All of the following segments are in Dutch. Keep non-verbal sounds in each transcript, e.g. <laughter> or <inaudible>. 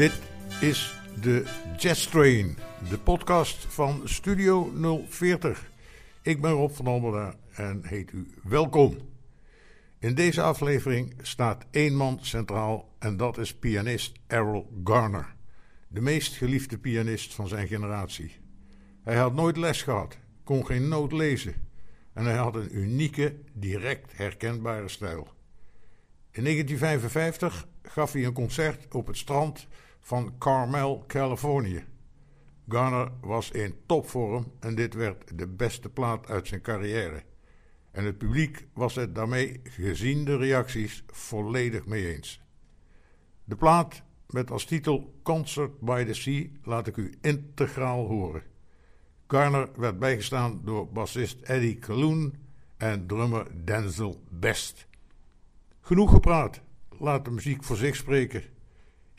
Dit is de Jazz Train, de podcast van Studio 040. Ik ben Rob van Almela en heet u welkom. In deze aflevering staat één man centraal en dat is pianist Errol Garner. De meest geliefde pianist van zijn generatie. Hij had nooit les gehad, kon geen noot lezen en hij had een unieke, direct herkenbare stijl. In 1955 gaf hij een concert op het strand van Carmel, Californië. Garner was in topvorm en dit werd de beste plaat uit zijn carrière. En het publiek was het daarmee, gezien de reacties, volledig mee eens. De plaat met als titel Concert by the Sea laat ik u integraal horen. Garner werd bijgestaan door bassist Eddie Calhoun en drummer Denzel Best. Genoeg gepraat, laat de muziek voor zich spreken.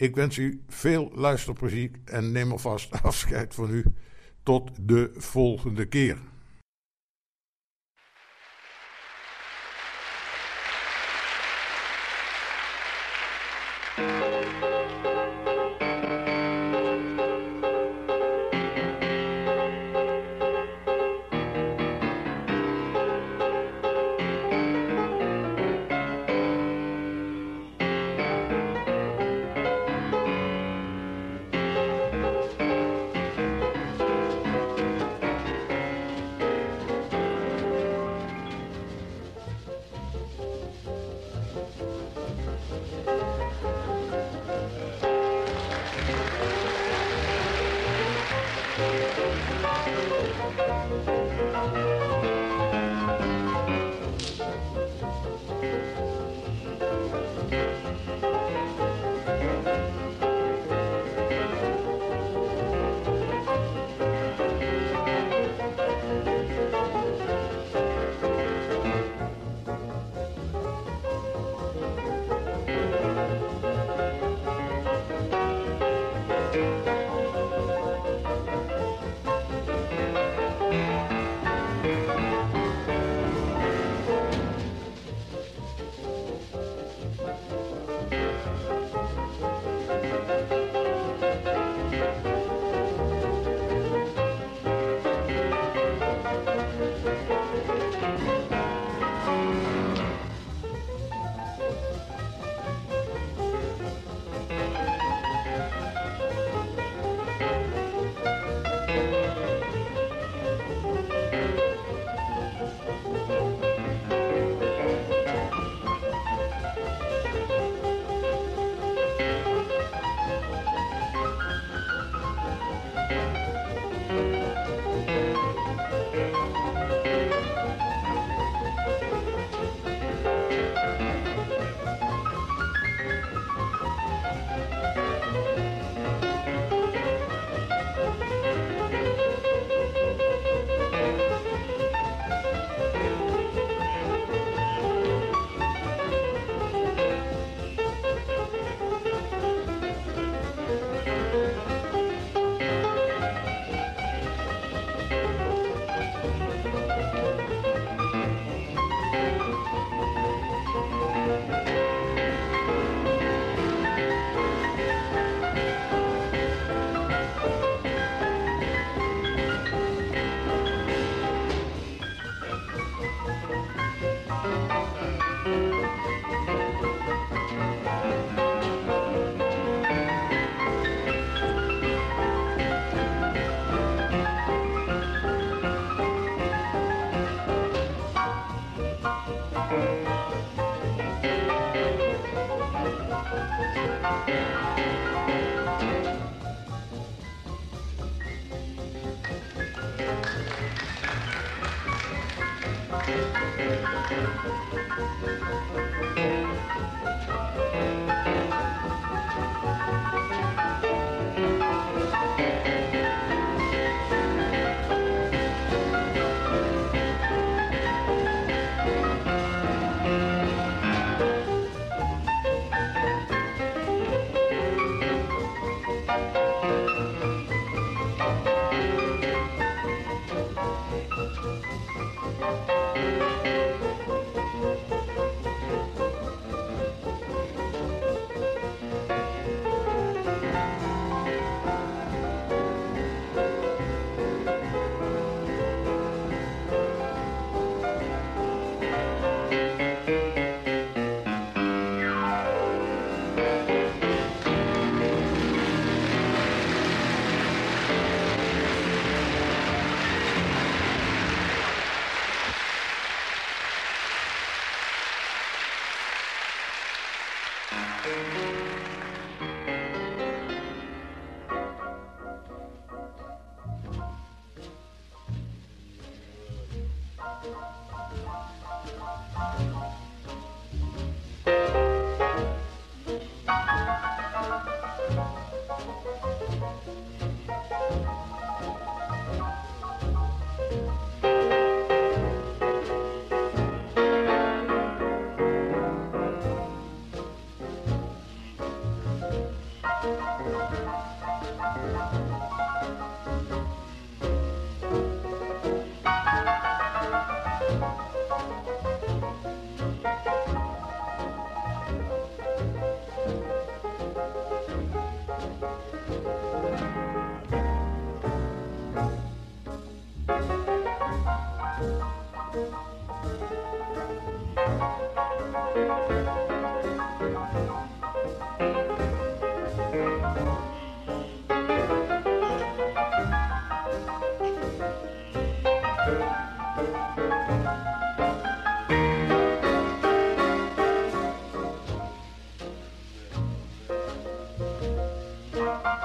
Ik wens u veel luisterplezier en neem alvast <laughs> afscheid van u. Tot de volgende keer.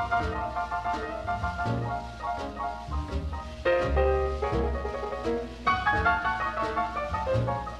Thank you.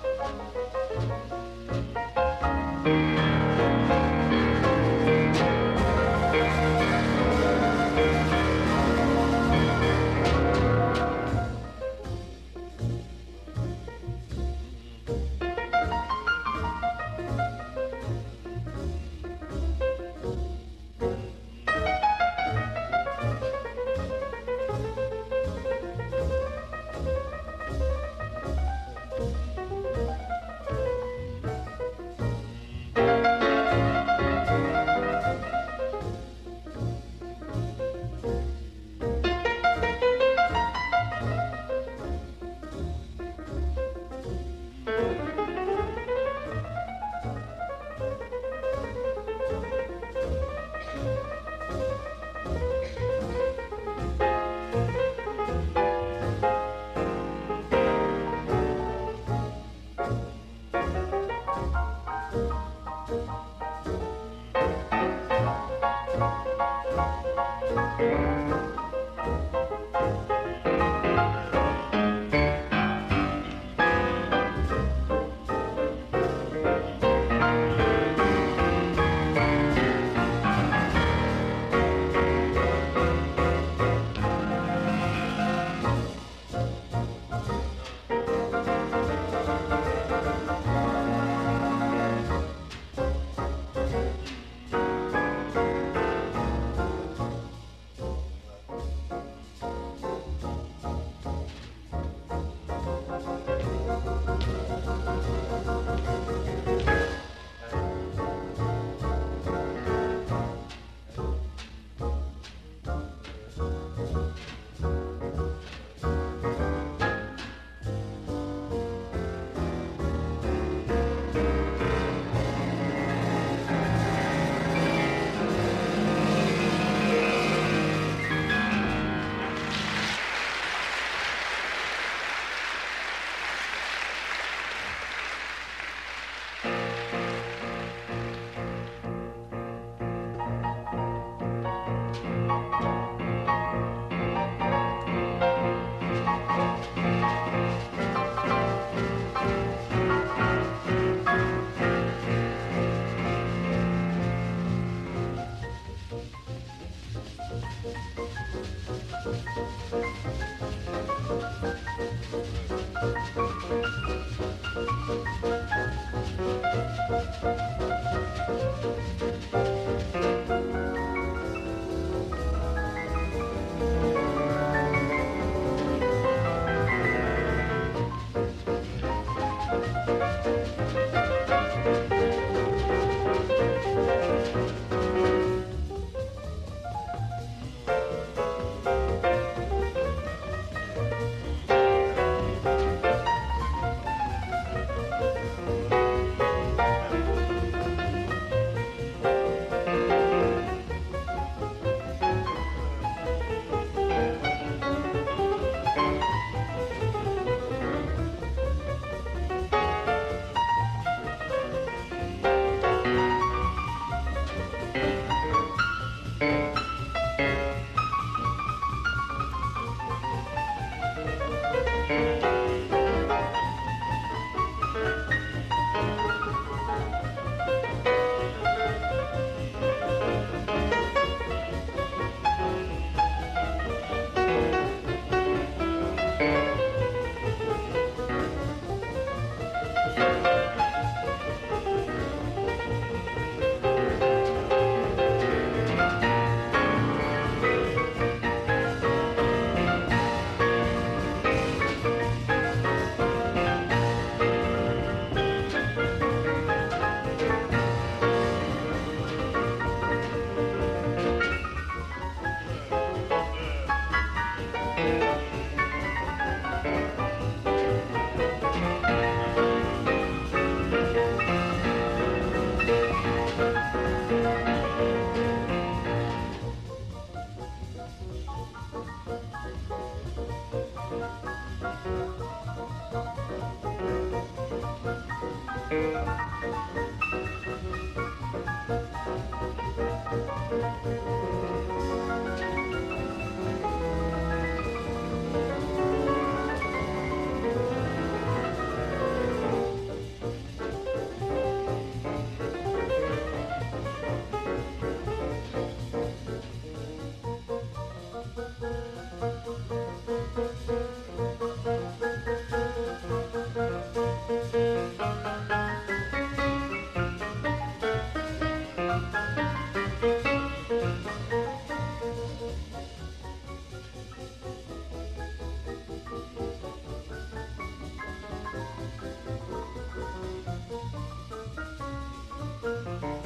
Música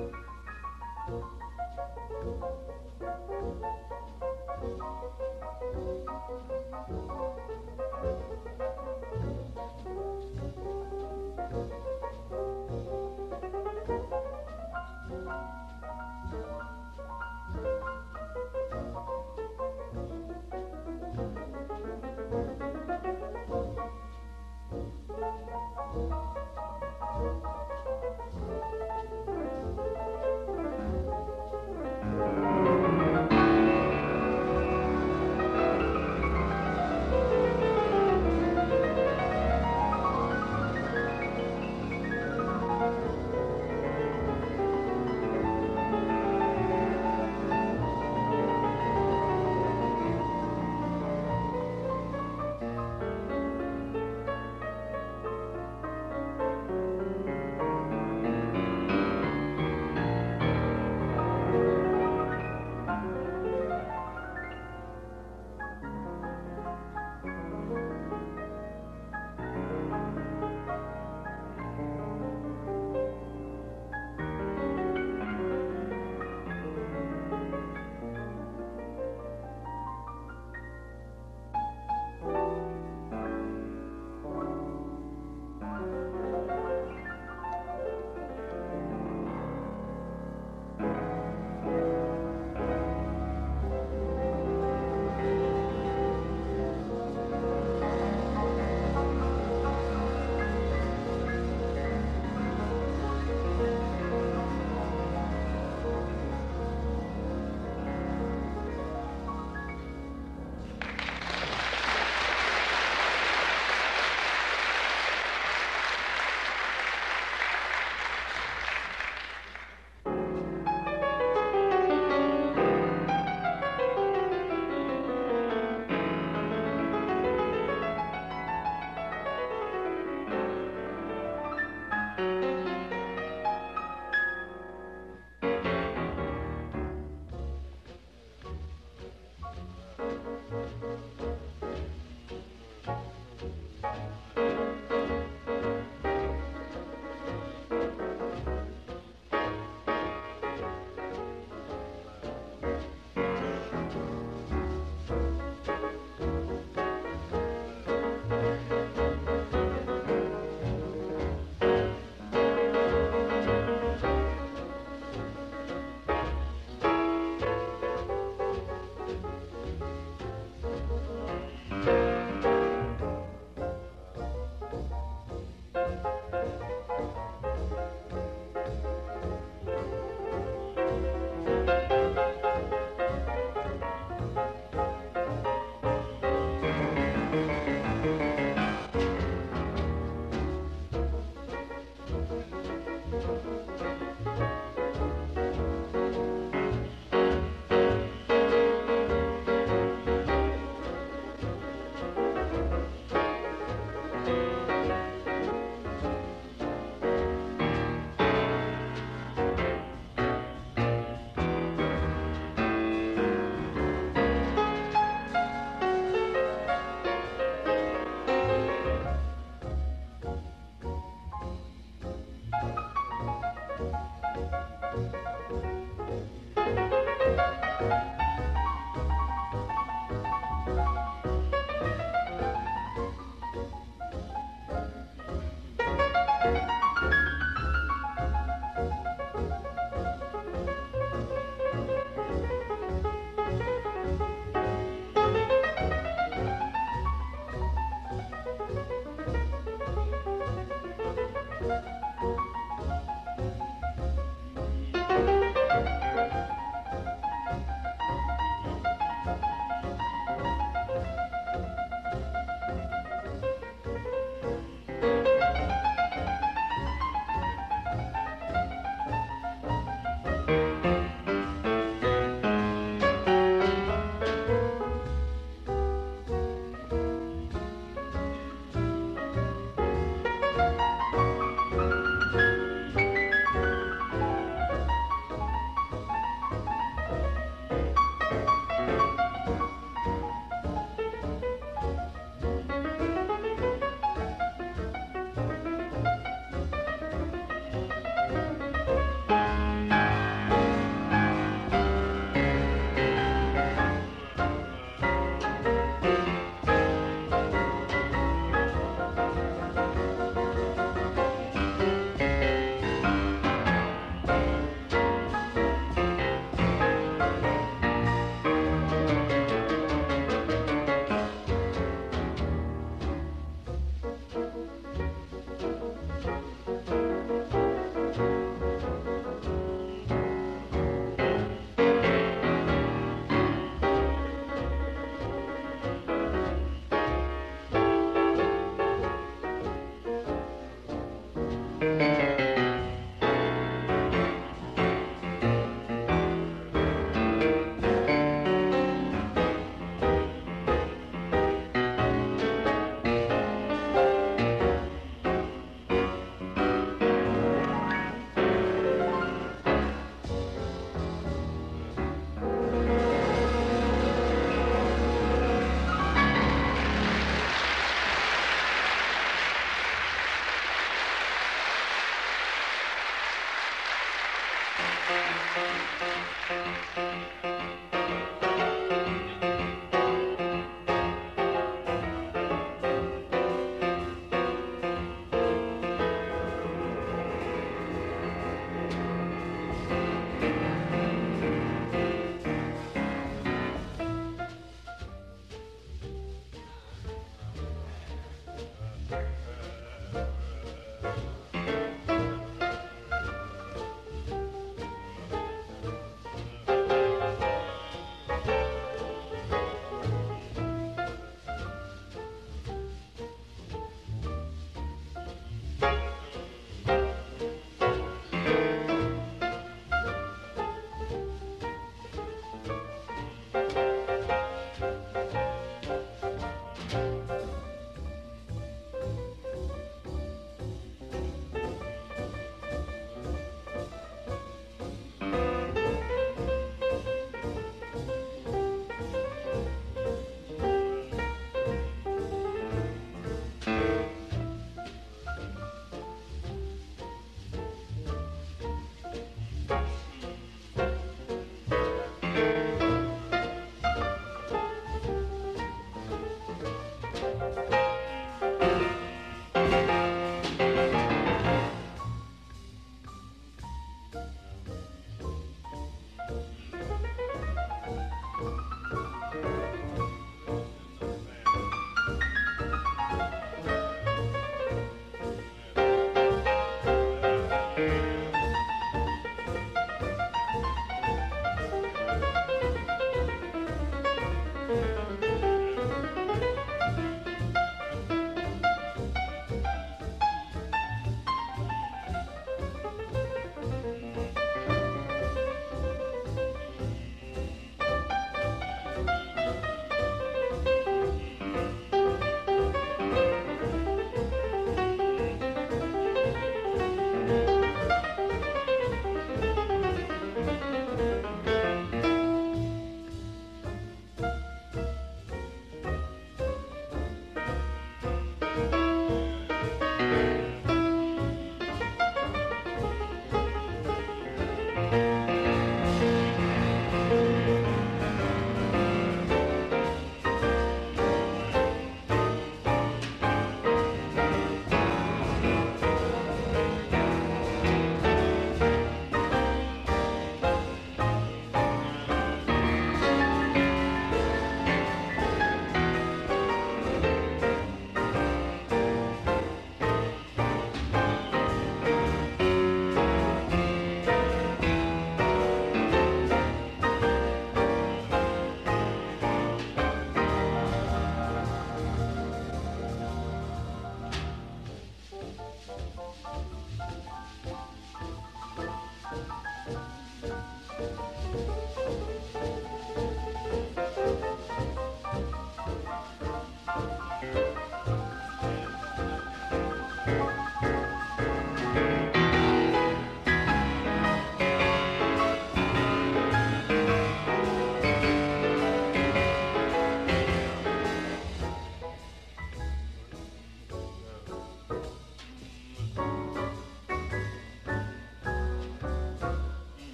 了。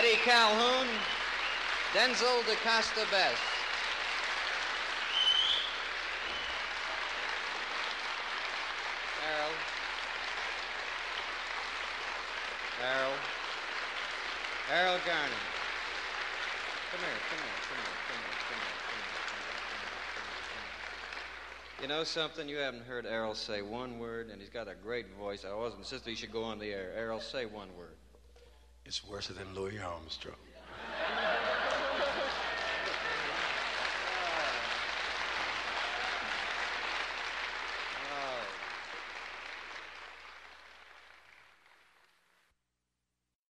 Eddie Calhoun, Denzel DeCosta Best. Errol. Errol. Errol Garner. Come here, come here, come here, come here, come here, come here, come here. You know something? You haven't heard Errol say one word, and he's got a great voice. I always insisted he should go on the air. Errol, say one word. It's worse than Louis Armstrong.